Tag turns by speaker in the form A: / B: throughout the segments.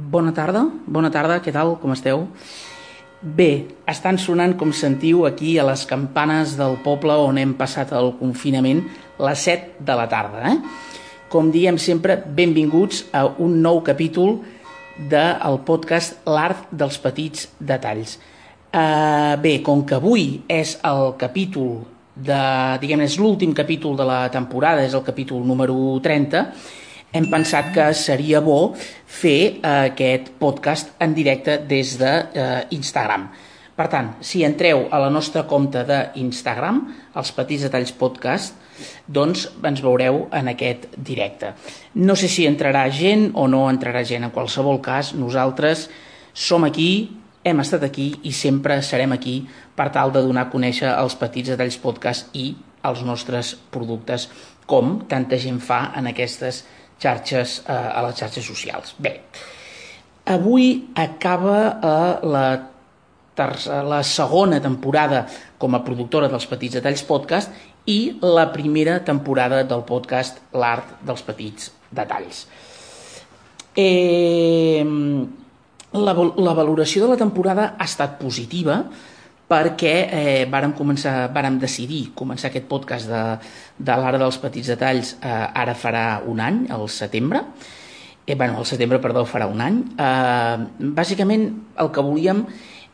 A: Bona tarda, bona tarda, què tal, com esteu? Bé, estan sonant, com sentiu, aquí a les campanes del poble on hem passat el confinament, les 7 de la tarda. Eh? Com diem sempre, benvinguts a un nou capítol del podcast L'art dels petits detalls. Uh, bé, com que avui és el capítol de, diguem és l'últim capítol de la temporada, és el capítol número 30, hem pensat que seria bo fer eh, aquest podcast en directe des. De, eh, per tant, si entreu a la nostra compte d'Instagram, els Petits Detalls Podcast, doncs ens veureu en aquest directe. No sé si entrarà gent o no entrarà gent. En qualsevol cas, nosaltres som aquí, hem estat aquí i sempre serem aquí per tal de donar a conèixer els Petits Detalls Podcast i els nostres productes, com tanta gent fa en aquestes xarxes, eh, a les xarxes socials. Bé, avui acaba eh, la, la segona temporada com a productora dels Petits Detalls Podcast i la primera temporada del podcast L'Art dels Petits Detalls. Eh, la, la valoració de la temporada ha estat positiva, perquè eh, vàrem, començar, vàrem decidir començar aquest podcast de, de l'Ara dels Petits Detalls eh, ara farà un any, al setembre, eh, bueno, al setembre, perdó, farà un any. Eh, bàsicament el que volíem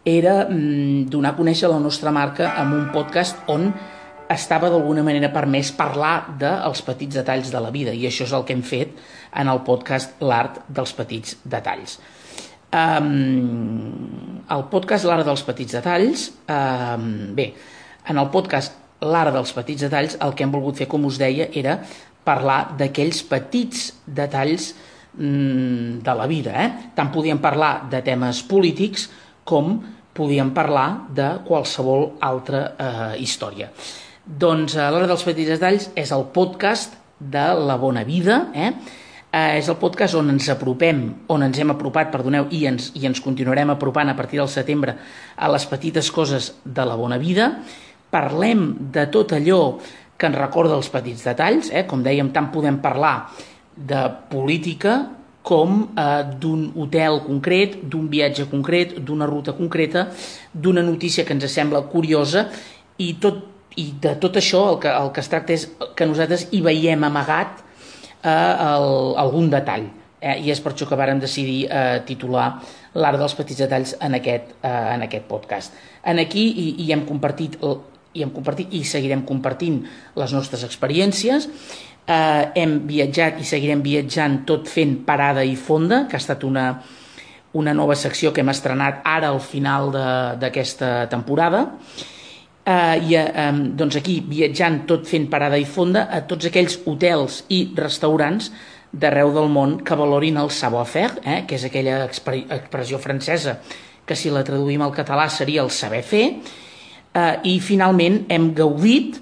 A: era mm, donar a conèixer la nostra marca amb un podcast on estava d'alguna manera permès parlar dels petits detalls de la vida i això és el que hem fet en el podcast L'Art dels Petits Detalls. Um, el podcast L'Ara dels Petits Detalls, um, bé, en el podcast L'Ara dels Petits Detalls el que hem volgut fer, com us deia, era parlar d'aquells petits detalls mm, de la vida. Eh? Tant podíem parlar de temes polítics com podíem parlar de qualsevol altra eh, història. Doncs a l'Hora dels Petits Detalls és el podcast de la bona vida, eh? Eh, és el podcast on ens apropem, on ens hem apropat, perdoneu, i ens, i ens continuarem apropant a partir del setembre a les petites coses de la bona vida. Parlem de tot allò que ens recorda els petits detalls, eh? com dèiem, tant podem parlar de política com eh, d'un hotel concret, d'un viatge concret, d'una ruta concreta, d'una notícia que ens sembla curiosa i, tot, i de tot això el que, el que es tracta és que nosaltres hi veiem amagat a el, algun detall. Eh? I és per això que vàrem decidir eh, titular l'art dels petits detalls en aquest, eh, en aquest podcast. En aquí hi, hi hem compartit i hem compartit i seguirem compartint les nostres experiències. Eh, hem viatjat i seguirem viatjant tot fent parada i fonda, que ha estat una, una nova secció que hem estrenat ara al final d'aquesta temporada eh, i eh, doncs aquí viatjant tot fent parada i fonda a tots aquells hotels i restaurants d'arreu del món que valorin el savoir-faire, eh, que és aquella expressió francesa que si la traduïm al català seria el saber fer, eh, i finalment hem gaudit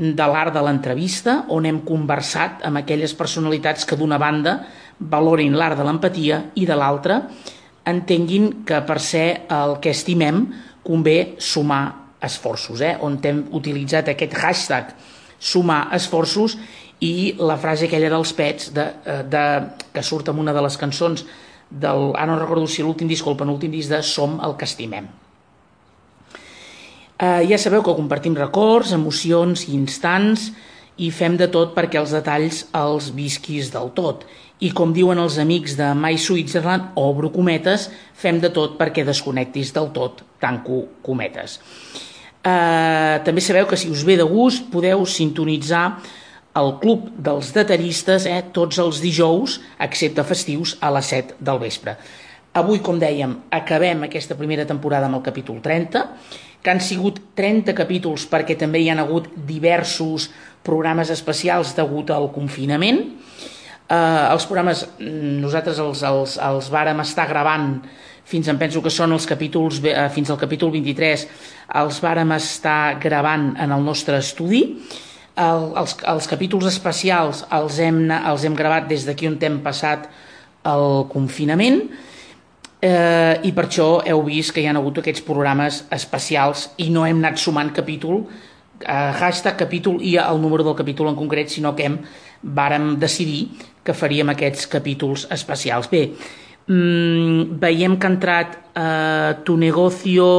A: de l'art de l'entrevista, on hem conversat amb aquelles personalitats que d'una banda valorin l'art de l'empatia i de l'altra entenguin que per ser el que estimem convé sumar esforços, eh? on hem utilitzat aquest hashtag sumar esforços i la frase aquella dels pets de, eh, de, que surt en una de les cançons del, ah no recordo si l'últim disc o el penúltim disc de Som el que estimem. Eh, ja sabeu que compartim records, emocions i instants i fem de tot perquè els detalls els visquis del tot. I com diuen els amics de My Switzerland, obro cometes, fem de tot perquè desconnectis del tot, tanco cometes. Eh, també sabeu que si us ve de gust podeu sintonitzar el Club dels Detallistes eh, tots els dijous, excepte festius, a les 7 del vespre. Avui, com dèiem, acabem aquesta primera temporada amb el capítol 30, que han sigut 30 capítols perquè també hi han hagut diversos programes especials degut al confinament. Eh, els programes nosaltres els, els, els vàrem estar gravant fins em penso que són els capítols, eh, fins al capítol 23, els vàrem estar gravant en el nostre estudi. El, els, els capítols especials els hem, els hem gravat des d'aquí on hem passat el confinament eh, i per això heu vist que hi ha hagut aquests programes especials i no hem anat sumant capítol, eh, hashtag capítol i el número del capítol en concret, sinó que hem vàrem decidir que faríem aquests capítols especials. Bé, mm, veiem que ha entrat eh, Tu Negocio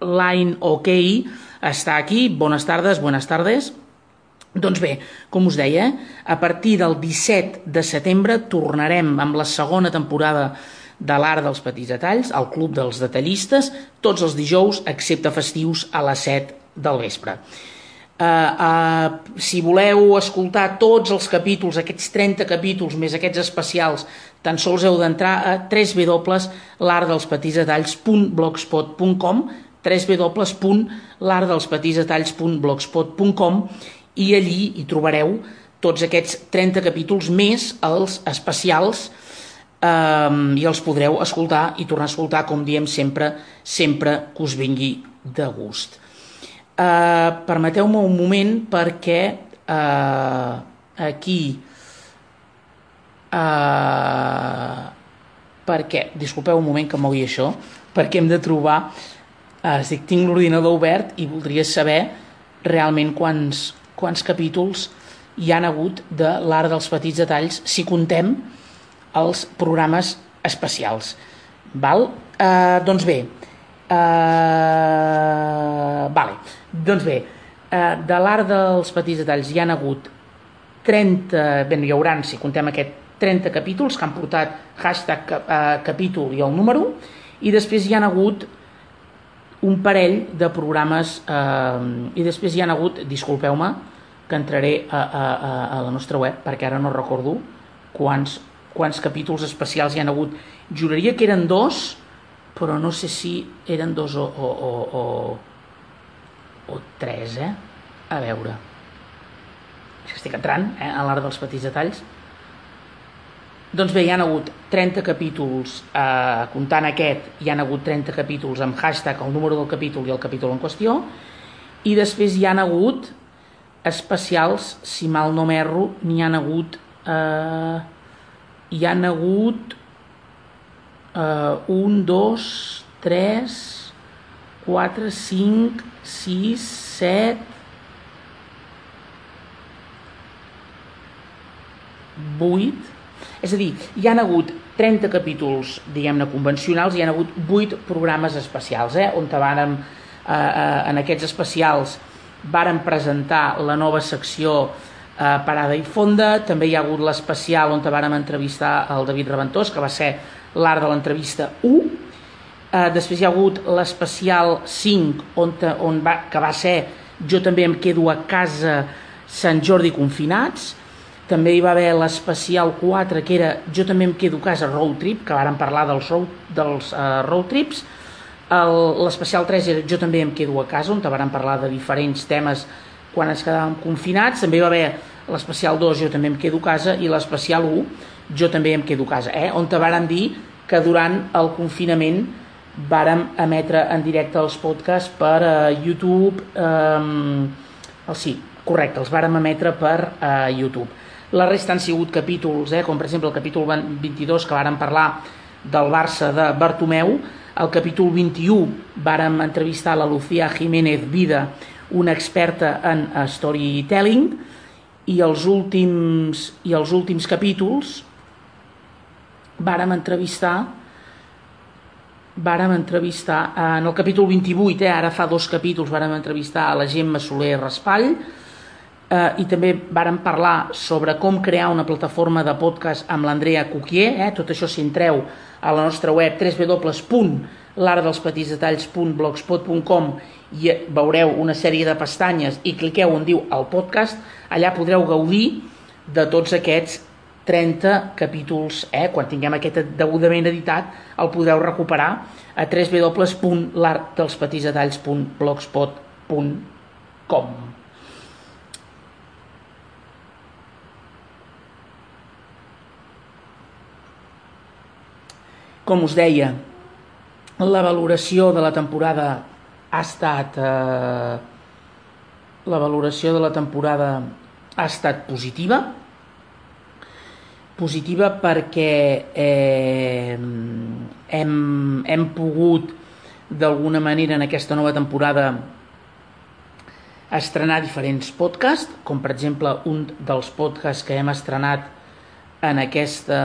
A: Line OK, està aquí, bones tardes, buenas tardes. Doncs bé, com us deia, a partir del 17 de setembre tornarem amb la segona temporada de l'Art dels Petits Detalls, al Club dels Detallistes, tots els dijous, excepte festius, a les 7 del vespre. Uh, uh, si voleu escoltar tots els capítols, aquests 30 capítols més aquests especials, tan sols heu d'entrar a www.l'artdelspetitsdetalls.blogspot.com www.l'artdelspetitsdetalls.blogspot.com i allí hi trobareu tots aquests 30 capítols més els especials um, i els podreu escoltar i tornar a escoltar, com diem sempre, sempre que us vingui de gust. Uh, Permeteu-me un moment perquè uh, aquí uh, perquè, disculpeu un moment que mogui això, perquè hem de trobar, uh, estic, tinc l'ordinador obert i voldria saber realment quants, quants capítols hi han hagut de l'art dels petits detalls si contem els programes especials. Val? Uh, doncs bé, uh, vale. doncs bé, uh, de l'art dels petits detalls hi han hagut 30, bé, hi haurà, si contem aquest 30 capítols que han portat hashtag uh, capítol i el número, i després hi han hagut un parell de programes eh, i després hi han hagut, disculpeu-me, que entraré a, a, a la nostra web perquè ara no recordo quants quants capítols especials hi han hagut. Juraria que eren dos, però no sé si eren dos o, o, o, o, o tres, eh? A veure. Estic entrant eh, a l'art dels petits detalls. Doncs bé, hi han hagut 30 capítols, eh, comptant aquest, hi han hagut 30 capítols amb hashtag, el número del capítol i el capítol en qüestió, i després hi han hagut especials, si mal no m'erro, n'hi han hagut... Eh, hi han hagut eh, un, dos, tres, quatre, cinc, sis, set, vuit, és a dir, hi han hagut 30 capítols, diguem-ne, convencionals, hi han hagut 8 programes especials, eh, on vàrem, eh, eh, en aquests especials varen presentar la nova secció eh, Parada i Fonda, també hi ha hagut l'especial on vàrem entrevistar el David Reventós, que va ser l'art de l'entrevista 1, eh, després hi ha hagut l'especial 5, on, on va, que va ser Jo també em quedo a casa Sant Jordi confinats, també hi va haver l'especial 4, que era Jo també em quedo a casa road trip, que vàrem parlar dels road, dels, uh, road trips, l'especial 3 era Jo també em quedo a casa, on vàrem parlar de diferents temes quan ens quedàvem confinats, també hi va haver l'especial 2 jo també em quedo a casa i l'especial 1 jo també em quedo a casa, eh? on te varen dir que durant el confinament vàrem emetre en directe els podcasts per uh, YouTube, um, oh, sí, correcte, els vàrem emetre per uh, YouTube. La resta han sigut capítols, eh, com per exemple el capítol 22 que vàrem parlar del Barça de Bartomeu, el capítol 21 vàrem entrevistar la Lucía Jiménez Vida, una experta en storytelling, i els últims, i els últims capítols vàrem entrevistar vàrem entrevistar en el capítol 28, eh, ara fa dos capítols vàrem entrevistar a la Gemma Soler Raspall eh, i també vàrem parlar sobre com crear una plataforma de podcast amb l'Andrea Cuquier, eh, tot això si entreu a la nostra web www.l'artdelspetitsdetalls.blogspot.com i veureu una sèrie de pestanyes i cliqueu on diu el podcast, allà podreu gaudir de tots aquests 30 capítols, eh? quan tinguem aquest degudament editat el podreu recuperar a www.l'artdelspetitsdetalls.blogspot.com Com us deia, la valoració de la temporada ha estat eh, la valoració de la temporada ha estat positiva. Positiva perquè eh, hem, hem pogut d'alguna manera en aquesta nova temporada estrenar diferents podcasts, com per exemple un dels podcasts que hem estrenat en aquesta,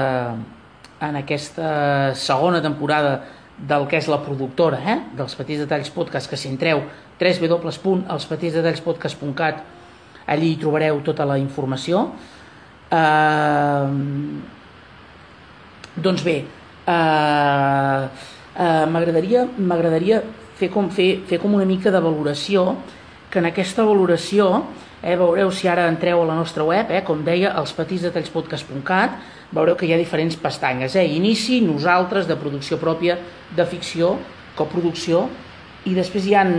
A: en aquesta segona temporada del que és la productora eh? dels Petits Detalls Podcast, que si entreu www.elspetitsdetallspodcast.cat allí hi trobareu tota la informació. Uh, doncs bé, uh, uh, m'agradaria fer, com, fer, fer com una mica de valoració, que en aquesta valoració eh, veureu si ara entreu a la nostra web, eh, com deia, elspetitsdetallspodcast.cat, veureu que hi ha diferents pestanyes, eh, inici, nosaltres, de producció pròpia, de ficció, coproducció, i després hi han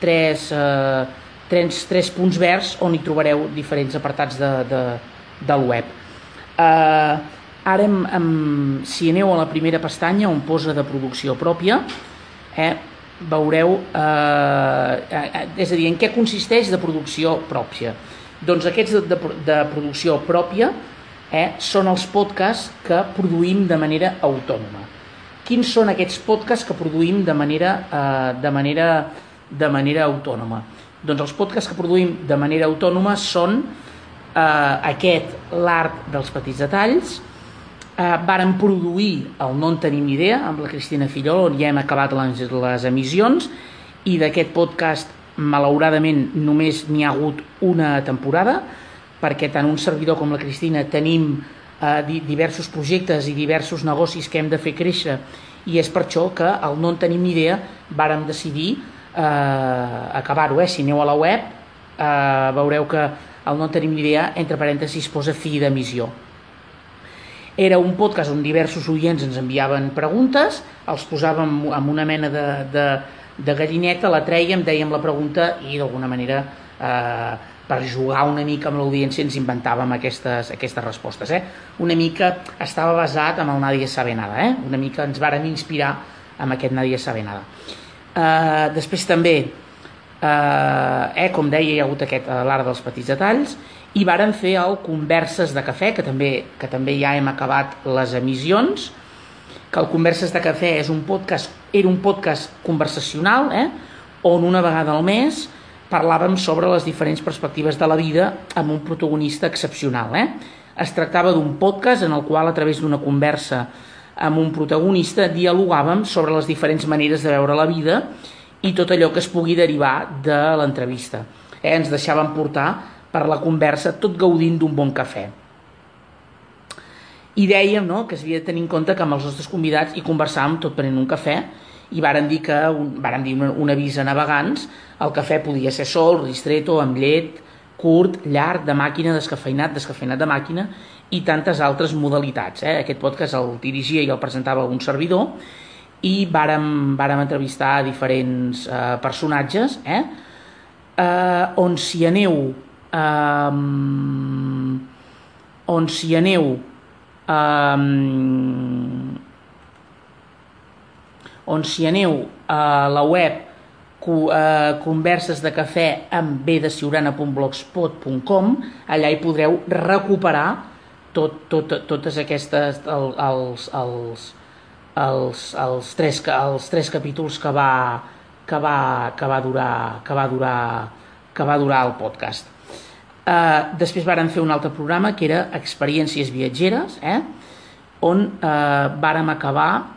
A: tres, eh, tres, tres punts verds on hi trobareu diferents apartats de, de, del web. Eh, ara, hem, hem, si aneu a la primera pestanya on posa de producció pròpia, eh, veureu, eh, eh, és a dir, en què consisteix de producció pròpia. Doncs aquests de, de, de producció pròpia eh, són els podcasts que produïm de manera autònoma. Quins són aquests podcasts que produïm de manera, eh, de manera, de manera autònoma? Doncs els podcasts que produïm de manera autònoma són eh, aquest, l'art dels petits detalls, eh, varen produir el No en tenim idea amb la Cristina Fillol, on ja hem acabat les, les emissions, i d'aquest podcast, malauradament, només n'hi ha hagut una temporada, perquè tant un servidor com la Cristina tenim eh, diversos projectes i diversos negocis que hem de fer créixer, i és per això que el No en tenim idea vàrem decidir eh, acabar-ho. Eh? Si aneu a la web, eh, veureu que el No en tenim idea, entre parèntesis, posa fi d'emissió era un podcast on diversos oients ens enviaven preguntes, els posàvem amb una mena de, de, de gallineta, la trèiem, dèiem la pregunta i d'alguna manera eh, per jugar una mica amb l'audiència ens inventàvem aquestes, aquestes respostes. Eh? Una mica estava basat en el Nadie sabe nada, eh? una mica ens varen inspirar amb aquest Nadie sabe nada. Eh, després també, eh, eh, com deia, hi ha hagut aquest, eh, l'art dels petits detalls, i varen fer el Converses de Cafè, que també, que també ja hem acabat les emissions, que el Converses de Cafè és un podcast, era un podcast conversacional, eh? on una vegada al mes parlàvem sobre les diferents perspectives de la vida amb un protagonista excepcional. Eh? Es tractava d'un podcast en el qual, a través d'una conversa amb un protagonista, dialogàvem sobre les diferents maneres de veure la vida i tot allò que es pugui derivar de l'entrevista. Eh? Ens deixàvem portar per la conversa, tot gaudint d'un bon cafè. I dèiem no, que s'havia de tenir en compte que amb els nostres convidats hi conversàvem tot prenent un cafè i varen dir que un, varen dir un, un avís a navegants, el cafè podia ser sol, ristretto, amb llet, curt, llarg, de màquina, descafeinat, descafeinat de màquina i tantes altres modalitats. Eh? Aquest podcast el dirigia i el presentava un servidor i vàrem, vàrem entrevistar diferents eh, personatges eh? Eh, on si aneu um, on si aneu um, on si aneu a la web uh, converses de cafè amb bdeciurana.blogspot.com allà hi podreu recuperar tot, tot, totes aquestes el, els, els, els, els, tres, els tres capítols que va, que va, que va durar que va durar que va durar el podcast Uh, després varen fer un altre programa que era Experiències viatgeres, eh? on uh, vàrem acabar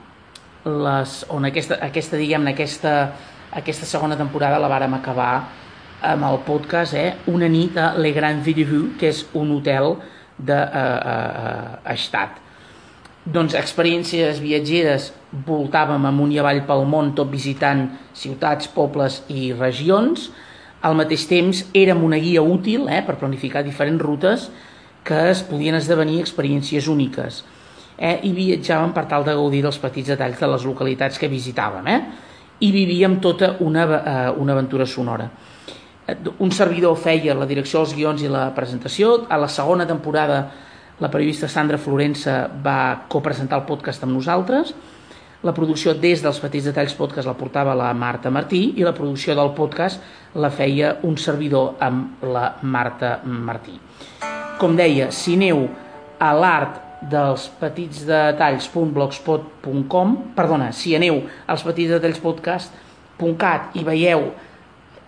A: les, on aquesta, aquesta diguem aquesta, aquesta segona temporada la vàrem acabar amb el podcast eh? Una nit a Le Grand Villevue, que és un hotel de uh, uh, estat. Doncs experiències viatgeres voltàvem amunt i avall pel món, tot visitant ciutats, pobles i regions, al mateix temps érem una guia útil eh, per planificar diferents rutes que es podien esdevenir experiències úniques eh, i viatjàvem per tal de gaudir dels petits detalls de les localitats que visitàvem eh, i vivíem tota una, eh, una aventura sonora. Eh, un servidor feia la direcció dels guions i la presentació. A la segona temporada la periodista Sandra Florença va copresentar el podcast amb nosaltres la producció des dels Petits Detalls Podcast la portava la Marta Martí i la producció del podcast la feia un servidor amb la Marta Martí. Com deia, si aneu a l'art dels petits detalls.blogspot.com perdona, si aneu als petits detalls podcast.cat i veieu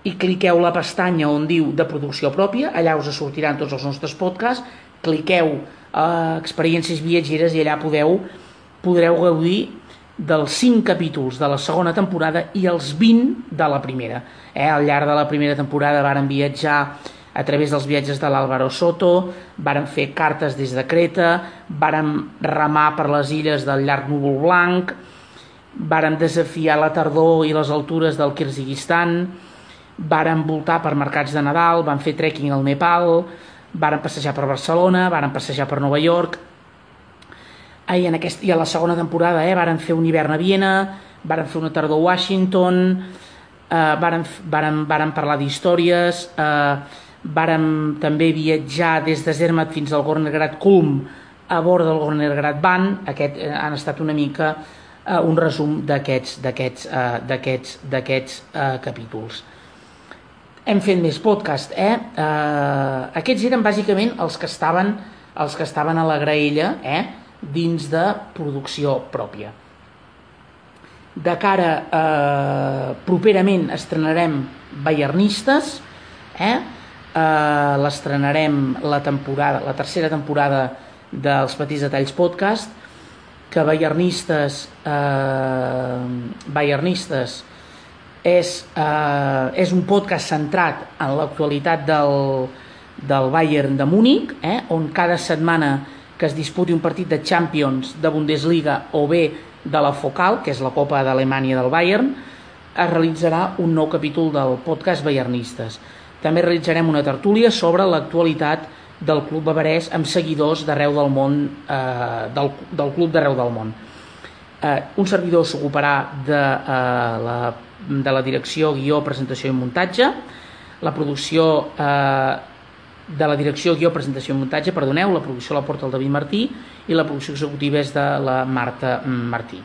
A: i cliqueu la pestanya on diu de producció pròpia, allà us sortiran tots els nostres podcasts, cliqueu a experiències viatgeres i allà podeu podreu gaudir dels 5 capítols de la segona temporada i els 20 de la primera. Eh? Al llarg de la primera temporada varen viatjar a través dels viatges de l'Àlvaro Soto, varen fer cartes des de Creta, varen remar per les illes del llarg núvol blanc, varen desafiar la tardor i les altures del Kirguizistan, varen voltar per mercats de Nadal, van fer trekking al Nepal, varen passejar per Barcelona, varen passejar per Nova York, i, en aquest, i a la segona temporada eh, varen fer un hivern a Viena, varen fer una tardor a Washington, eh, varen, varen, varen parlar d'històries, eh, varen també viatjar des de Zermatt fins al Gornergrat Kulm a bord del Gornergrat Van, aquest eh, han estat una mica eh, un resum d'aquests d'aquests eh, d'aquests eh, capítols. Hem fet més podcast, eh? eh? Aquests eren bàsicament els que estaven els que estaven a la graella, eh? dins de producció pròpia. De cara. Eh, properament estrenarem Bayernistes, eh? Eh, l'estrenarem la temporada, la tercera temporada dels Petits Detalls Podcast, que Bayernistes, eh, Bayernistes és, eh, és un podcast centrat en l'actualitat del, del Bayern de Múnich, eh, on cada setmana que es disputi un partit de Champions, de Bundesliga o bé de la Focal, que és la Copa d'Alemanya del Bayern, es realitzarà un nou capítol del podcast Bayernistes. També realitzarem una tertúlia sobre l'actualitat del Club Bavarès amb seguidors d'arreu del món, eh, del, del club d'arreu del món. Eh, un servidor s'ocuparà de, eh, la, de la direcció, guió, presentació i muntatge, la producció eh, de la direcció, guió, presentació i muntatge, perdoneu, la producció la porta el David Martí i la producció executiva és de la Marta Martí.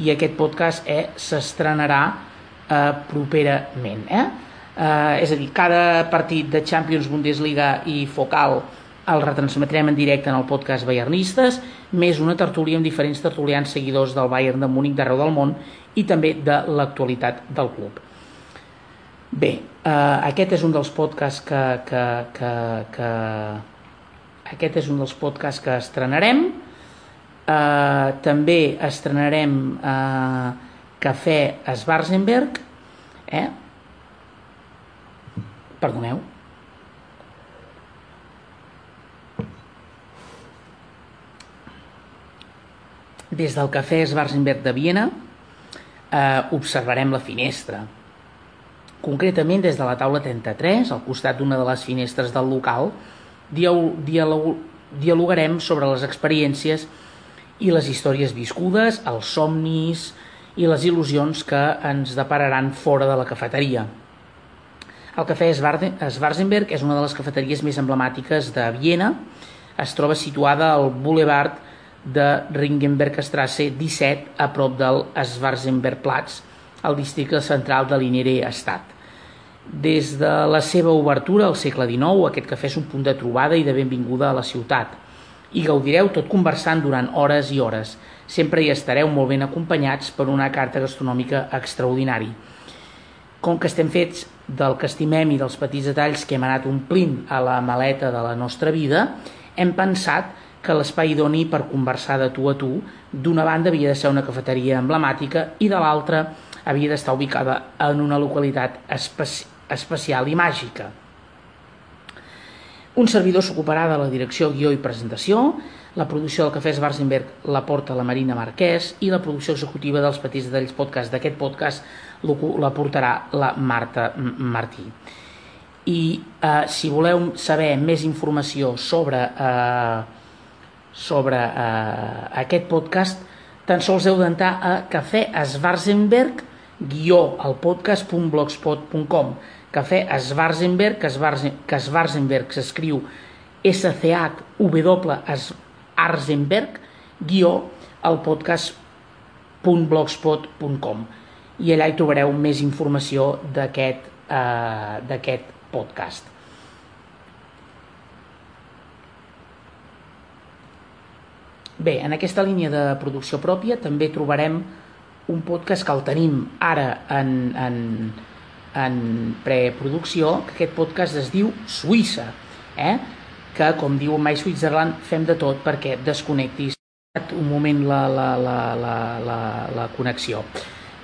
A: I aquest podcast eh, s'estrenarà eh, properament. Eh? Eh, és a dir, cada partit de Champions, Bundesliga i Focal el retransmetrem en directe en el podcast Bayernistes, més una tertúlia amb diferents tertulians seguidors del Bayern de Múnich d'arreu del món i també de l'actualitat del club. Bé, eh, aquest és un dels podcasts que, que, que, que aquest és un dels podcasts que estrenarem. Eh, també estrenarem eh, Cafè Schwarzenberg. Eh? Perdoneu. Des del Cafè Schwarzenberg de Viena eh, observarem la finestra Concretament, des de la taula 33, al costat d'una de les finestres del local, dialogarem sobre les experiències i les històries viscudes, els somnis i les il·lusions que ens depararan fora de la cafeteria. El cafè Schwarzenberg és una de les cafeteries més emblemàtiques de Viena. Es troba situada al boulevard de Ringenbergstrasse 17, a prop del Schwarzenbergplatz, al districte central de l'Inere Estat. Des de la seva obertura al segle XIX, aquest cafè és un punt de trobada i de benvinguda a la ciutat. I gaudireu tot conversant durant hores i hores. Sempre hi estareu molt ben acompanyats per una carta gastronòmica extraordinari. Com que estem fets del que estimem i dels petits detalls que hem anat omplint a la maleta de la nostra vida, hem pensat que l'espai idoni per conversar de tu a tu, d'una banda havia de ser una cafeteria emblemàtica i de l'altra havia d'estar ubicada en una localitat especi especial i màgica. Un servidor s'ocuparà de la direcció, guió i presentació, la producció del Cafè Schwarzenberg la porta la Marina Marquès i la producció executiva dels Petits Detalls Podcast d'aquest podcast la portarà la Marta Martí. I eh, si voleu saber més informació sobre, eh, sobre eh, aquest podcast, tan sols heu d'entrar a Cafè Schwarzenberg guió al podcast.blogspot.com Cafè Schwarzenberg, que, Schwarzenberg s'escriu S-C-H-W Arzenberg, guió al podcast.blogspot.com i allà hi trobareu més informació d'aquest eh, podcast. Bé, en aquesta línia de producció pròpia també trobarem un podcast que el tenim ara en, en, en preproducció, que aquest podcast es diu Suïssa, eh? que, com diu My Switzerland, fem de tot perquè desconnectis un moment la, la, la, la, la, la connexió.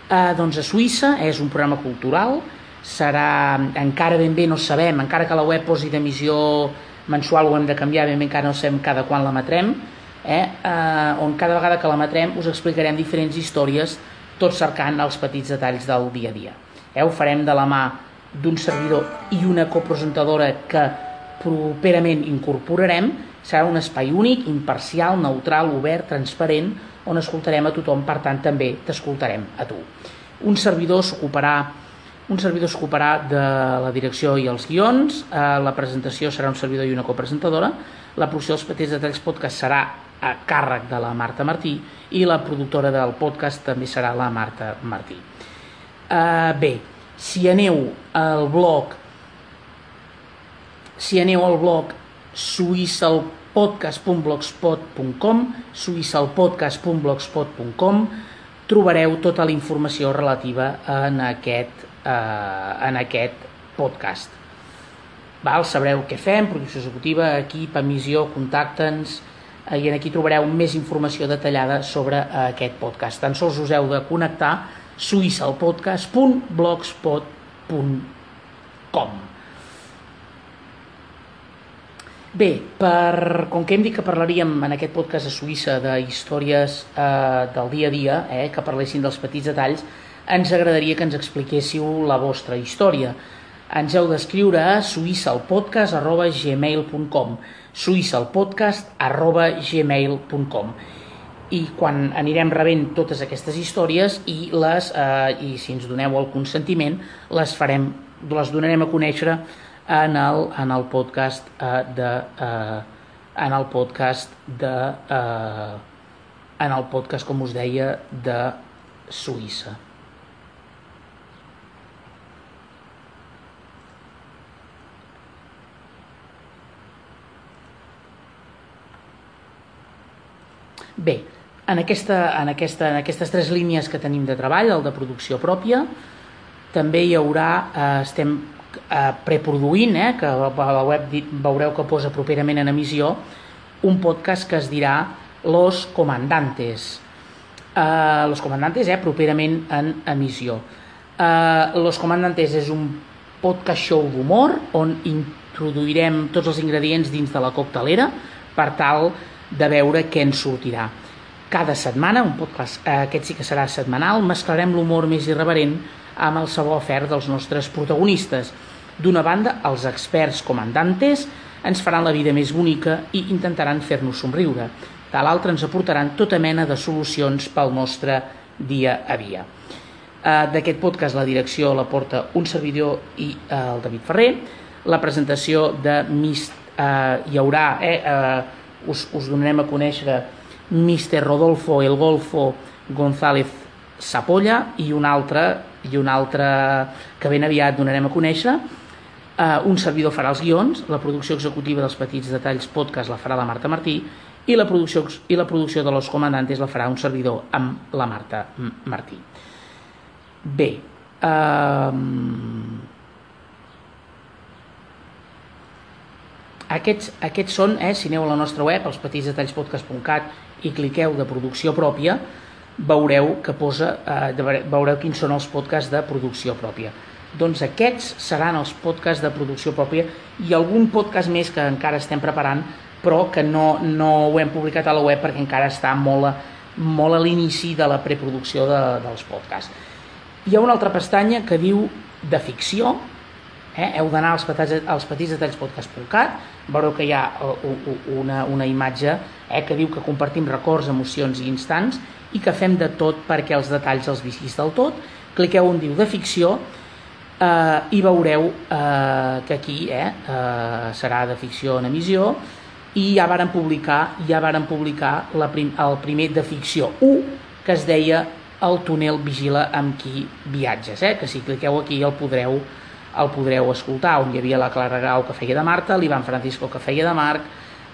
A: Eh, doncs a Suïssa és un programa cultural, serà, encara ben bé no sabem, encara que la web posi d'emissió mensual ho hem de canviar, ben bé encara no sabem cada quan l'emetrem, eh, eh, on cada vegada que l'emetrem us explicarem diferents històries, tot cercant els petits detalls del dia a dia. Eh, ho farem de la mà d'un servidor i una copresentadora que properament incorporarem, serà un espai únic, imparcial, neutral, obert, transparent, on escoltarem a tothom, per tant també t'escoltarem a tu. Un servidor s'ocuparà un servidor s'ocuparà de la direcció i els guions, eh, la presentació serà un servidor i una copresentadora, la producció dels petits detalls podcast serà a càrrec de la Marta Martí i la productora del podcast també serà la Marta Martí. Eh, bé, si aneu al blog si aneu al blog suïssalpodcast.blogspot.com suïssalpodcast.blogspot.com trobareu tota la informació relativa en aquest, eh, en aquest podcast. Val? Sabreu què fem, producció executiva, equip, emissió, contacta'ns, eh, i aquí trobareu més informació detallada sobre eh, aquest podcast. Tan sols us heu de connectar suïssalpodcast.blogspot.com Bé, per, com que hem dit que parlaríem en aquest podcast a Suïssa de històries eh, del dia a dia, eh, que parlessin dels petits detalls, ens agradaria que ens expliquéssiu la vostra història. Ens heu d'escriure a suïssalpodcast.gmail.com suïssalpodcast.gmail.com i quan anirem rebent totes aquestes històries i, les, eh, i si ens doneu el consentiment les farem, les donarem a conèixer en el, en el podcast eh, de eh, en el podcast de eh, en el podcast com us deia de Suïssa. Bé, en, aquesta, en, aquesta, en aquestes tres línies que tenim de treball, el de producció pròpia, també hi haurà, eh, estem eh, preproduint, eh, que a la web veureu que posa properament en emissió, un podcast que es dirà Los Comandantes. Eh, Los Comandantes, eh, properament en emissió. Eh, Los Comandantes és un podcast show d'humor on introduirem tots els ingredients dins de la coctelera per tal de veure què ens sortirà. Cada setmana, un podcast, eh, aquest sí que serà setmanal, mesclarem l'humor més irreverent amb el sabor afer dels nostres protagonistes. D'una banda, els experts comandantes ens faran la vida més bonica i intentaran fer-nos somriure. De l'altra ens aportaran tota mena de solucions pel nostre dia a dia. Eh, D'aquest podcast la direcció la porta un servidor i eh, el David Ferrer. La presentació de Mist eh, hi haurà, eh, eh, us, us donarem a conèixer Mr. Rodolfo El Golfo González Sapolla i un altre, i un altre que ben aviat donarem a conèixer. Uh, un servidor farà els guions, la producció executiva dels petits detalls podcast la farà la Marta Martí i la producció, i la producció de los comandantes la farà un servidor amb la Marta Martí. Bé, um, aquests, aquests són, eh, si aneu a la nostra web, els petits detalls podcast.cat i cliqueu de producció pròpia, veureu que posa, eh, veureu quins són els podcasts de producció pròpia. Doncs aquests seran els podcasts de producció pròpia i algun podcast més que encara estem preparant, però que no, no ho hem publicat a la web perquè encara està molt a, molt a l'inici de la preproducció de, dels podcasts. Hi ha una altra pestanya que diu de ficció, eh? heu d'anar als, petits, als petits detalls podcast.cat, veureu que hi ha una, una imatge eh, que diu que compartim records, emocions i instants i que fem de tot perquè els detalls els visquis del tot. Cliqueu on diu de ficció eh, i veureu eh, que aquí eh, eh, serà de ficció en emissió i ja varen publicar, ja varen publicar la prim, el primer de ficció 1 que es deia El túnel vigila amb qui viatges, eh? que si cliqueu aquí el podreu, el podreu escoltar, on hi havia la Clara Grau que feia de Marta, l'Ivan Francisco que feia de Marc,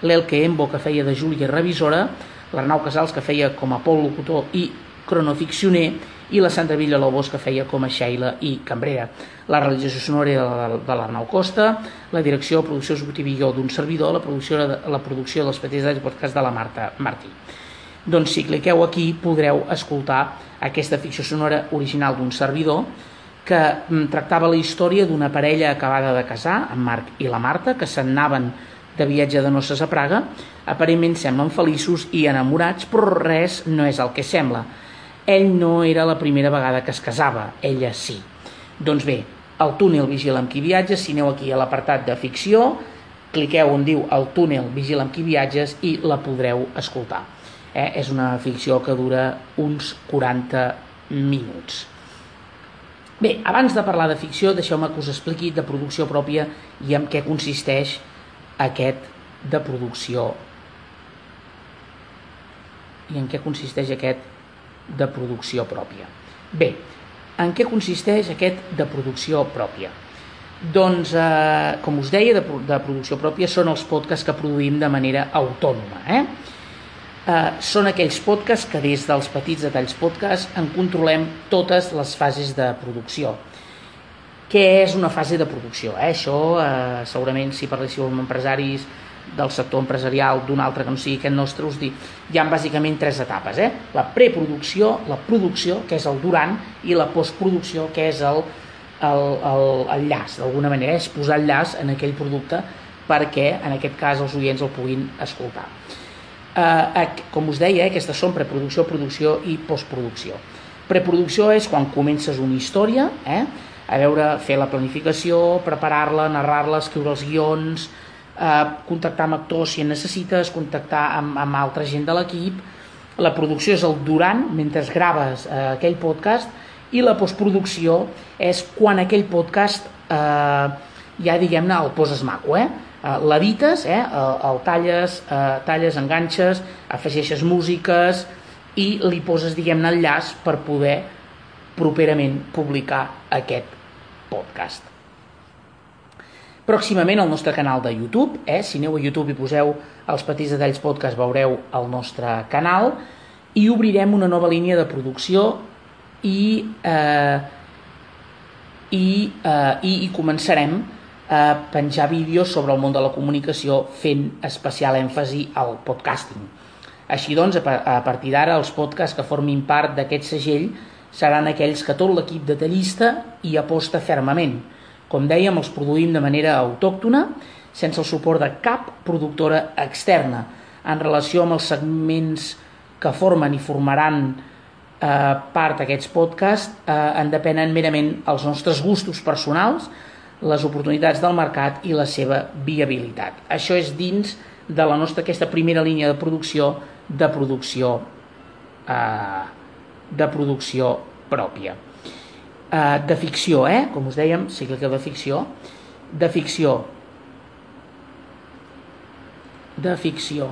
A: l'Elke Embo que feia de Júlia Revisora, l'Arnau Casals que feia com a Pol Locutor i cronoficcioner i la Sandra Villalobos que feia com a Sheila i Cambrera. La realització sonora de, l'Arnau Costa, la direcció, producció executiva i d'un servidor, la producció, la producció dels petits detalls podcast de la Marta Martí. Doncs si cliqueu aquí podreu escoltar aquesta ficció sonora original d'un servidor que mm, tractava la història d'una parella acabada de casar, en Marc i la Marta, que se'n anaven de viatge de noces a Praga, aparentment semblen feliços i enamorats, però res no és el que sembla. Ell no era la primera vegada que es casava, ella sí. Doncs bé, el túnel Vigila amb qui viatges, si aneu aquí a l'apartat de ficció, cliqueu on diu el túnel Vigila amb qui viatges i la podreu escoltar. Eh? És una ficció que dura uns 40 minuts. Bé, abans de parlar de ficció, deixeu-me que us expliqui de producció pròpia i en què consisteix aquest de producció i en què consisteix aquest de producció pròpia. Bé, en què consisteix aquest de producció pròpia? Doncs, eh, com us deia, de, de producció pròpia són els podcasts que produïm de manera autònoma. Eh? Eh, són aquells podcasts que des dels petits detalls podcast en controlem totes les fases de producció què és una fase de producció. Eh? Això, eh, segurament, si parléssiu amb empresaris del sector empresarial d'un altre que no sigui aquest nostre, us dic, hi ha bàsicament tres etapes. Eh? La preproducció, la producció, que és el durant, i la postproducció, que és el, el, el, el llaç, d'alguna manera, és posar el llaç en aquell producte perquè, en aquest cas, els oients el puguin escoltar. Eh, com us deia, eh, aquestes són preproducció, producció i postproducció. Preproducció és quan comences una història, eh? A veure, fer la planificació, preparar-la, narrar-la, escriure els guions, eh, contactar amb actors si en necessites, contactar amb, amb altra gent de l'equip. La producció és el durant, mentre graves eh, aquell podcast, i la postproducció és quan aquell podcast eh, ja, diguem-ne, el poses maco, eh? eh l'edites, eh? el, el talles, eh, talles, enganxes, afegeixes músiques i li poses, diguem-ne, el llaç per poder properament publicar aquest podcast. Pròximament al nostre canal de YouTube, eh? si aneu a YouTube i poseu els petits detalls podcast veureu el nostre canal i obrirem una nova línia de producció i, eh, i, eh, i, i començarem a penjar vídeos sobre el món de la comunicació fent especial èmfasi al podcasting. Així doncs, a partir d'ara, els podcasts que formin part d'aquest segell seran aquells que tot l'equip detallista hi aposta fermament. Com dèiem, els produïm de manera autòctona, sense el suport de cap productora externa. En relació amb els segments que formen i formaran eh, part d'aquests podcasts, eh, en depenen merament els nostres gustos personals, les oportunitats del mercat i la seva viabilitat. Això és dins de la nostra aquesta primera línia de producció de producció eh, de producció pròpia. Uh, de ficció, eh? com us dèiem, que de ficció, de ficció, de ficció,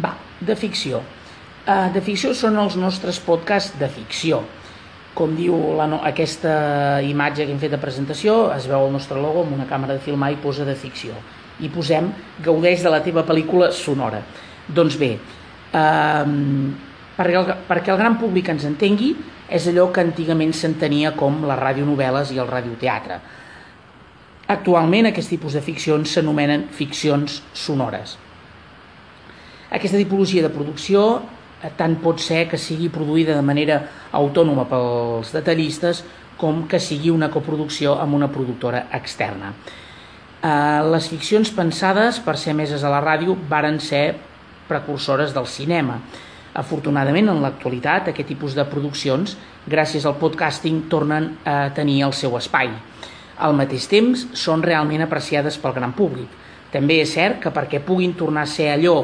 A: Va, de ficció. Uh, de ficció són els nostres podcasts de ficció. Com diu la no, aquesta imatge que hem fet de presentació, es veu el nostre logo amb una càmera de filmar i posa de ficció. I posem gaudeix de la teva pel·lícula sonora. Doncs bé, uh, perquè, el, perquè el gran públic ens entengui, és allò que antigament s'entenia com les radionovel·les i el radioteatre. Actualment aquest tipus de ficcions s'anomenen ficcions sonores. Aquesta tipologia de producció eh, tant pot ser que sigui produïda de manera autònoma pels detallistes com que sigui una coproducció amb una productora externa. Eh, les ficcions pensades per ser meses a la ràdio varen ser precursores del cinema. Afortunadament, en l'actualitat, aquest tipus de produccions, gràcies al podcasting, tornen a tenir el seu espai. Al mateix temps, són realment apreciades pel gran públic. També és cert que perquè puguin tornar a ser allò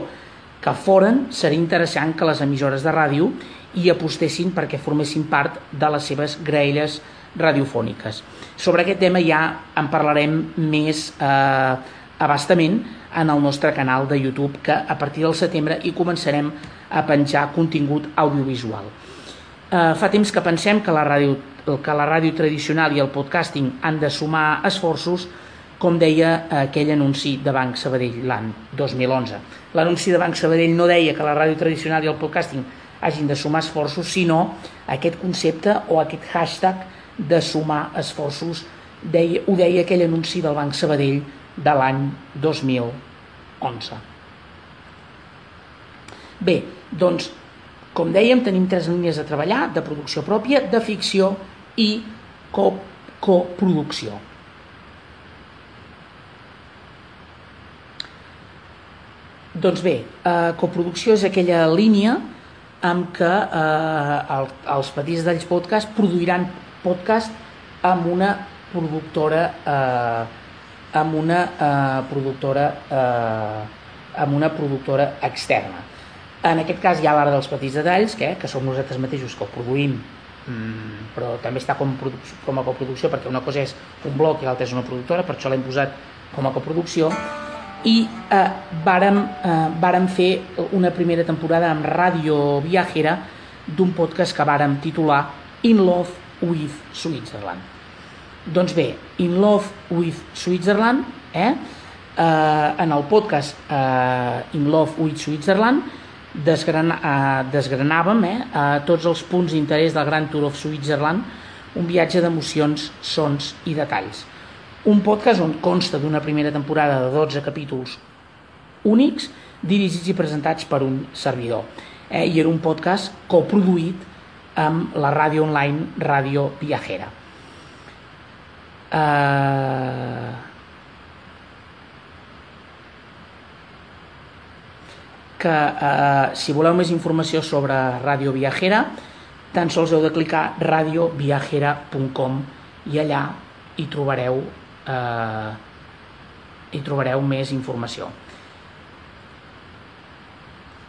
A: que foren, seria interessant que les emissores de ràdio hi apostessin perquè formessin part de les seves graelles radiofòniques. Sobre aquest tema ja en parlarem més eh, abastament en el nostre canal de YouTube, que a partir del setembre hi començarem a penjar contingut audiovisual. Eh, fa temps que pensem que la, ràdio, que la ràdio tradicional i el podcasting han de sumar esforços com deia aquell anunci de Banc Sabadell l'any 2011. L'anunci de Banc Sabadell no deia que la ràdio tradicional i el podcasting hagin de sumar esforços, sinó aquest concepte o aquest hashtag de sumar esforços, deia, ho deia aquell anunci del Banc Sabadell de l'any 2011. Bé, doncs, com dèiem, tenim tres línies a treballar, de producció pròpia, de ficció i coproducció. Doncs bé, eh, coproducció és aquella línia amb què eh, el, els Petits d'Alls Podcast produiran podcast amb una productora eh, amb una eh, productora eh, amb una productora externa. En aquest cas hi ha l'Ara dels Petits Detalls, que, que som nosaltres mateixos que ho produïm, mm, però també està com, com a coproducció, perquè una cosa és un bloc i l'altra és una productora, per això l'hem posat com a coproducció, i eh, vàrem, eh, vàrem fer una primera temporada amb Ràdio Viajera d'un podcast que vàrem titular In Love with Switzerland. Doncs bé, In Love with Switzerland, eh, eh, en el podcast eh, In Love with Switzerland desgrana, eh, desgranàvem eh, eh, tots els punts d'interès del Grand Tour of Switzerland, un viatge d'emocions, sons i detalls un podcast on consta d'una primera temporada de 12 capítols únics dirigits i presentats per un servidor. Eh, I era un podcast coproduït amb la ràdio online Ràdio Viajera. Eh... que eh, si voleu més informació sobre Ràdio Viajera tan sols heu de clicar radioviajera.com i allà hi trobareu eh, hi trobareu més informació.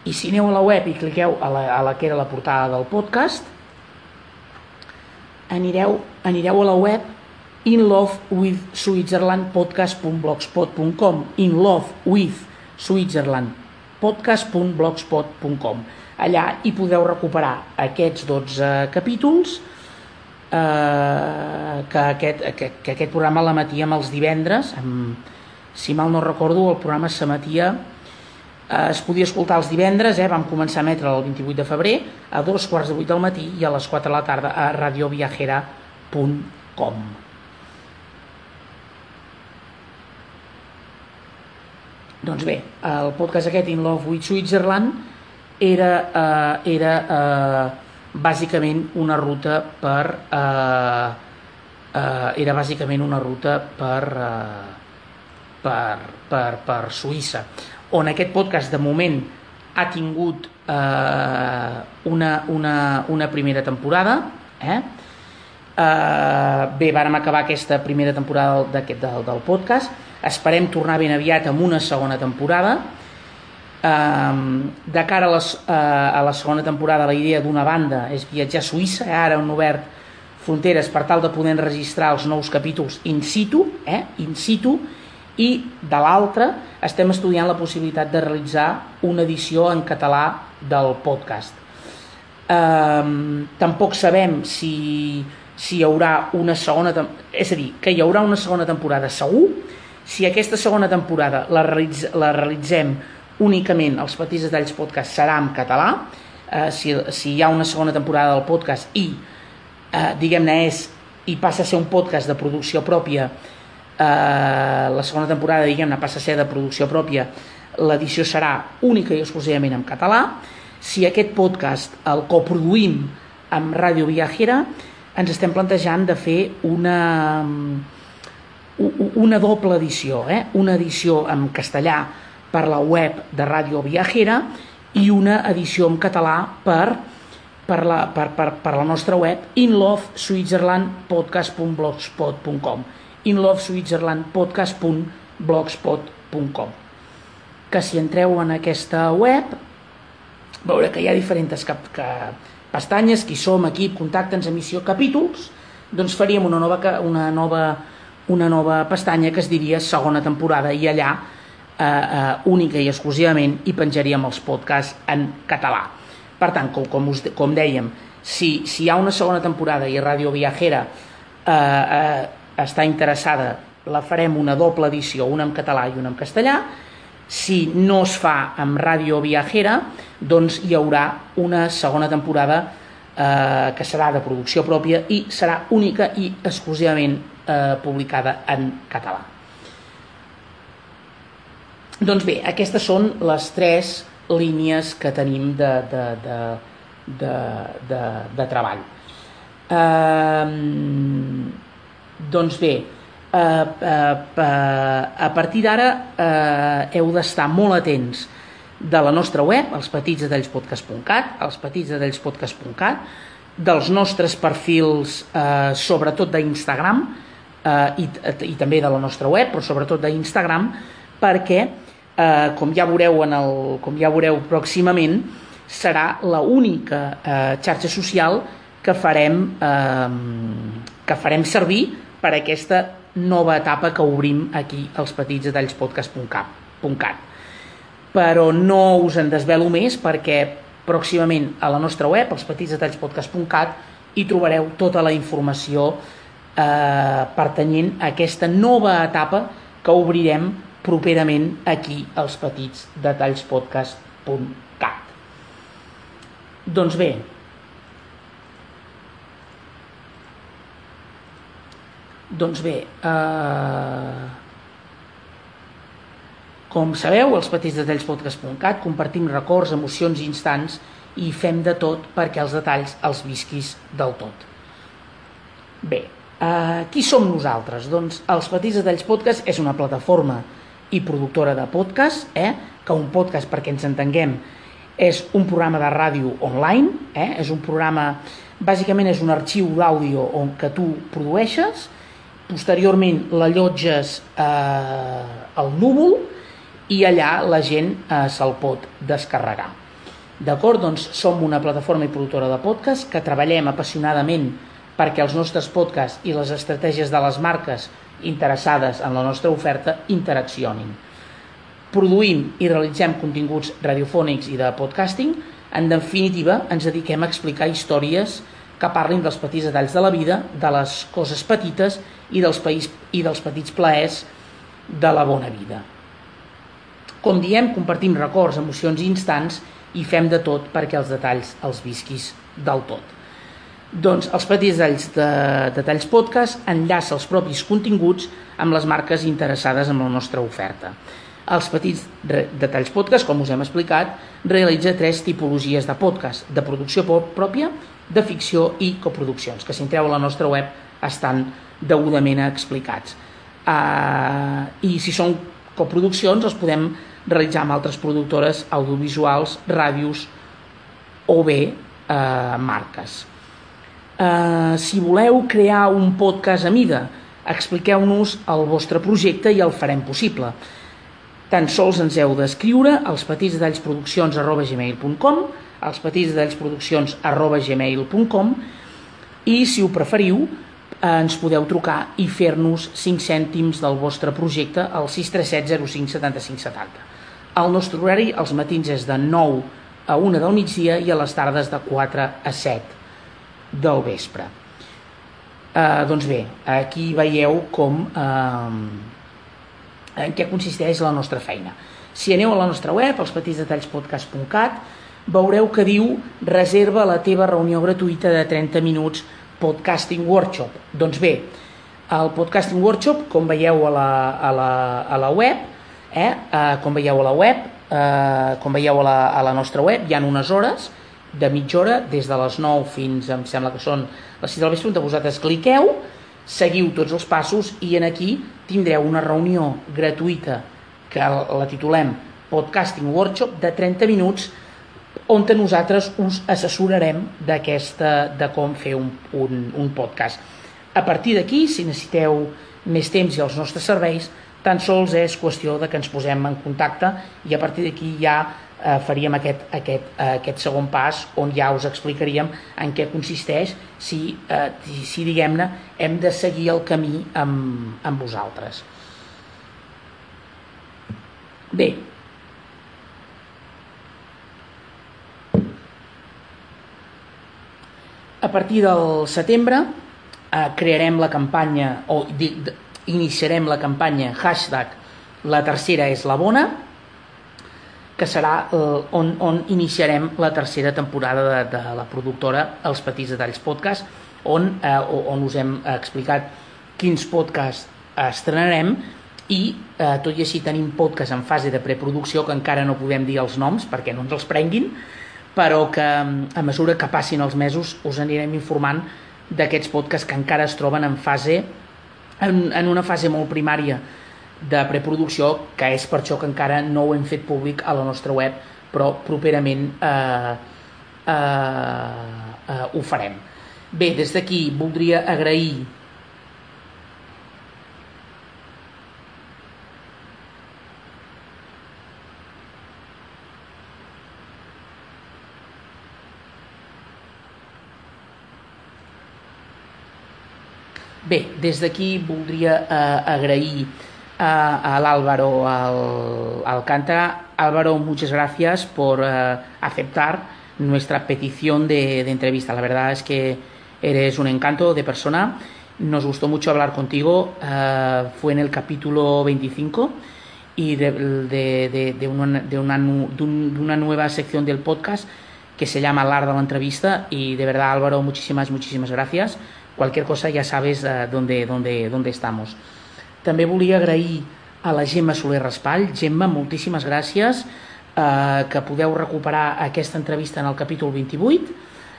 A: I si aneu a la web i cliqueu a la, a la que era la portada del podcast, anireu, anireu a la web in love with Switzerland podcast.blogspot.com in love with Switzerland podcast.blogspot.com allà hi podeu recuperar aquests 12 capítols eh, que, aquest, que, que aquest programa l'emetíem els divendres, amb, si mal no recordo, el programa s'emetia eh, es podia escoltar els divendres, eh, vam començar a emetre el 28 de febrer, a dos quarts de vuit del matí i a les 4 de la tarda a radioviajera.com. Doncs bé, el podcast aquest, In Love with Switzerland, era, eh, era eh, bàsicament una ruta per eh, eh, era bàsicament una ruta per, eh, per, per, per Suïssa on aquest podcast de moment ha tingut eh, una, una, una primera temporada eh? Eh, bé, vàrem acabar aquesta primera temporada del, del, del podcast esperem tornar ben aviat amb una segona temporada de cara a, les, a la segona temporada la idea d'una banda és viatjar a Suïssa, eh? ara han obert fronteres per tal de poder registrar els nous capítols in situ, eh? in situ i de l'altra estem estudiant la possibilitat de realitzar una edició en català del podcast. Um, tampoc sabem si, si hi haurà una segona és a dir, que hi haurà una segona temporada segur, si aquesta segona temporada la, realitz, la realitzem únicament els Petits Detalls Podcast serà en català, eh, si, si hi ha una segona temporada del podcast i, eh, diguem-ne, és i passa a ser un podcast de producció pròpia, eh, la segona temporada, diguem-ne, passa a ser de producció pròpia, l'edició serà única i exclusivament en català. Si aquest podcast el coproduïm amb Ràdio Viajera, ens estem plantejant de fer una, una doble edició, eh? una edició en castellà per la web de Ràdio Viajera i una edició en català per, per, la, per, per, per la nostra web inloveswitzerlandpodcast.blogspot.com inloveswitzerlandpodcast.blogspot.com que si entreu en aquesta web veure que hi ha diferents que, que pestanyes, qui som, equip, contactes, emissió, capítols, doncs faríem una nova, una nova, una nova pestanya que es diria segona temporada. I allà eh, eh, única i exclusivament i penjaríem els podcasts en català. Per tant, com, com, us, com dèiem, si, si hi ha una segona temporada i Ràdio Viajera eh, eh, està interessada la farem una doble edició, una en català i una en castellà. Si no es fa amb Ràdio Viajera, doncs hi haurà una segona temporada eh, que serà de producció pròpia i serà única i exclusivament eh, publicada en català. Doncs bé, aquestes són les tres línies que tenim de, de, de, de, de, de treball. Eh, doncs bé, eh, eh, eh, a partir d'ara eh, heu d'estar molt atents de la nostra web, els petitsdetallspodcast.cat, els petitsdetallspodcast.cat, dels nostres perfils, eh, sobretot d'Instagram, eh, i, i també de la nostra web, però sobretot d'Instagram, perquè com ja veureu en el, com ja veureu pròximament, serà la única eh, xarxa social que farem, eh, que farem servir per a aquesta nova etapa que obrim aquí als petits detalls podcast.cat. Però no us en desvelo més perquè pròximament a la nostra web, els podcast.cat, hi trobareu tota la informació eh, pertanyent a aquesta nova etapa que obrirem properament aquí als petits detalls podcast.cat. Doncs bé, doncs bé, eh, com sabeu, els petits detalls podcast.cat compartim records, emocions i instants i fem de tot perquè els detalls els visquis del tot. Bé, eh, qui som nosaltres? Doncs els Petits Detalls Podcast és una plataforma i productora de podcast, eh? que un podcast, perquè ens entenguem, és un programa de ràdio online, eh? és un programa, bàsicament és un arxiu d'àudio on que tu produeixes, posteriorment l'allotges eh, al núvol i allà la gent eh, se'l pot descarregar. D'acord? Doncs som una plataforma i productora de podcast que treballem apassionadament perquè els nostres podcasts i les estratègies de les marques interessades en la nostra oferta interaccionin. Produïm i realitzem continguts radiofònics i de podcasting. En definitiva, ens dediquem a explicar històries que parlin dels petits detalls de la vida, de les coses petites i dels, país, i dels petits plaers de la bona vida. Com diem, compartim records, emocions i instants i fem de tot perquè els detalls els visquis del tot. Doncs els petits detalls de detalls podcast enllaça els propis continguts amb les marques interessades en la nostra oferta. Els petits detalls podcast, com us hem explicat, realitza tres tipologies de podcast, de producció pròpia, de ficció i coproduccions, que si entreu a la nostra web estan degudament explicats. Uh, I si són coproduccions, els podem realitzar amb altres productores audiovisuals, ràdios o bé uh, marques. Uh, si voleu crear un podcast a mida, expliqueu-nos el vostre projecte i el farem possible. Tan sols ens heu d'escriure als petitsdetallsproduccions arroba gmail.com als petitsdetallsproduccions arroba gmail.com i si ho preferiu eh, ens podeu trucar i fer-nos 5 cèntims del vostre projecte al 637 05 75 70. El nostre horari als matins és de 9 a 1 del migdia i a les tardes de 4 a 7 del vespre. Eh, doncs bé, aquí veieu com eh, en què consisteix la nostra feina. Si aneu a la nostra web, els petitsdetallspodcast.cat, veureu que diu reserva la teva reunió gratuïta de 30 minuts podcasting workshop. Doncs bé, el podcasting workshop, com veieu a la, a la, a la web, eh, eh, com veieu a la web, eh, com veieu a la, a la nostra web, hi ha unes hores de mitja hora, des de les 9 fins, em sembla que són les 6 del vespre, on vosaltres cliqueu, seguiu tots els passos i en aquí tindreu una reunió gratuïta que la titulem Podcasting Workshop de 30 minuts on nosaltres us assessorarem d'aquesta de com fer un, un, un podcast. A partir d'aquí, si necessiteu més temps i els nostres serveis, tan sols és qüestió de que ens posem en contacte i a partir d'aquí ja eh, faríem aquest, aquest, eh, aquest segon pas on ja us explicaríem en què consisteix si, eh, si diguem-ne, hem de seguir el camí amb, amb vosaltres. Bé, a partir del setembre eh, crearem la campanya, o di, iniciarem la campanya hashtag la tercera és la bona, que serà eh, on, on iniciarem la tercera temporada de, de la productora Els Petits Detalls Podcast, on, eh, on us hem explicat quins podcasts estrenarem i eh, tot i així tenim podcasts en fase de preproducció que encara no podem dir els noms perquè no ens els prenguin, però que a mesura que passin els mesos us anirem informant d'aquests podcasts que encara es troben en fase en, en una fase molt primària de preproducció, que és per això que encara no ho hem fet públic a la nostra web, però properament eh, eh, eh, ho farem. Bé, des d'aquí voldria agrair Bé, des d'aquí voldria eh, agrair al Álvaro al, Alcántara. Álvaro, muchas gracias por uh, aceptar nuestra petición de, de, entrevista. La verdad es que eres un encanto de persona. Nos gustó mucho hablar contigo. Uh, fue en el capítulo 25 y de, de, de una, una, un, una, nueva sección del podcast que se llama Lar de la entrevista. Y de verdad, Álvaro, muchísimas, muchísimas gracias. Cualquier cosa ya sabes uh, dónde, dónde, dónde estamos. També volia agrair a la Gemma Soler Raspall. Gemma, moltíssimes gràcies, eh, que podeu recuperar aquesta entrevista en el capítol 28,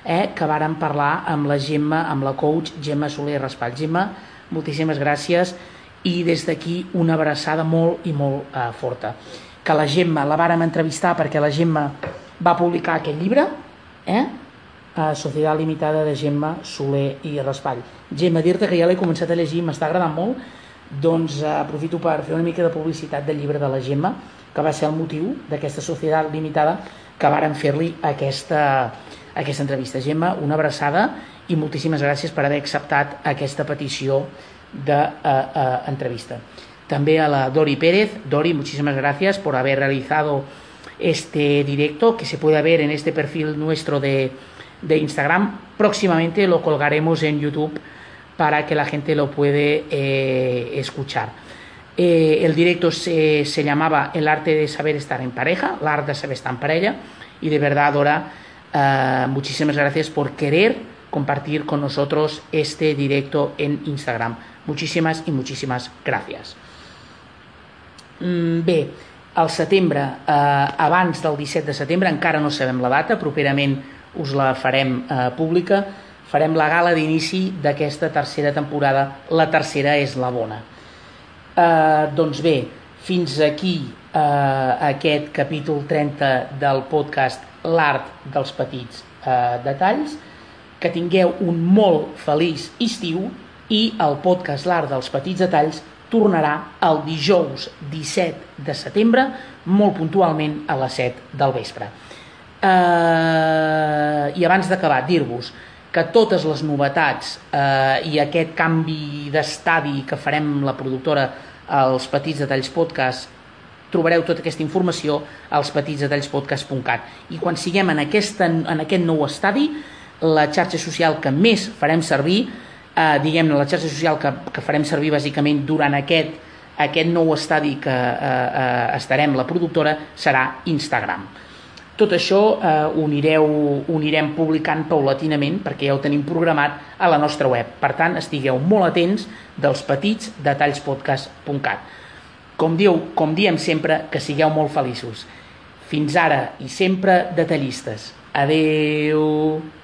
A: eh, que vàrem parlar amb la Gemma, amb la coach Gemma Soler Raspall. Gemma, moltíssimes gràcies i des d'aquí una abraçada molt i molt eh, forta. Que la Gemma la vàrem entrevistar perquè la Gemma va publicar aquest llibre, eh? a Societat Limitada de Gemma Soler i Raspall. Gemma, dir-te que ja l'he començat a llegir, m'està agradant molt, doncs eh, aprofito per fer una mica de publicitat del llibre de la Gemma, que va ser el motiu d'aquesta societat limitada que varen fer-li aquesta, aquesta entrevista. Gemma, una abraçada i moltíssimes gràcies per haver acceptat aquesta petició d'entrevista. De, uh, uh, També a la Dori Pérez. Dori, muchísimas gracias por haber realizado este directo que se puede ver en este perfil nuestro de, de Instagram. Próximamente lo colgaremos en YouTube para que la gente lo puede eh, escuchar. Eh, el directo se, se, llamaba El arte de saber estar en pareja, el arte de saber estar en pareja, y de verdad, Dora, uh, muchísimas gracias por querer compartir con nosotros este directo en Instagram. Muchísimas i muchísimas gràcies. Mm, bé, al setembre, eh, abans del 17 de setembre, encara no sabem la data, properament us la farem eh, pública, farem la gala d'inici d'aquesta tercera temporada. La tercera és la bona. Eh, doncs bé, fins aquí eh, aquest capítol 30 del podcast L'art dels petits eh, detalls. Que tingueu un molt feliç estiu i el podcast L'art dels petits detalls tornarà el dijous 17 de setembre, molt puntualment a les 7 del vespre. Eh, I abans d'acabar, dir-vos que totes les novetats eh, i aquest canvi d'estadi que farem la productora als Petits Detalls Podcast trobareu tota aquesta informació als petitsdetallspodcast.cat i quan siguem en, aquesta, en aquest nou estadi la xarxa social que més farem servir eh, diguem-ne la xarxa social que, que farem servir bàsicament durant aquest, aquest nou estadi que eh, eh, estarem la productora serà Instagram tot això eh, ho, anireu, ho anirem publicant paulatinament perquè ja ho tenim programat a la nostra web. Per tant, estigueu molt atents dels petits detallspodcast.cat. Com, diu, com diem sempre, que sigueu molt feliços. Fins ara i sempre detallistes. Adeu!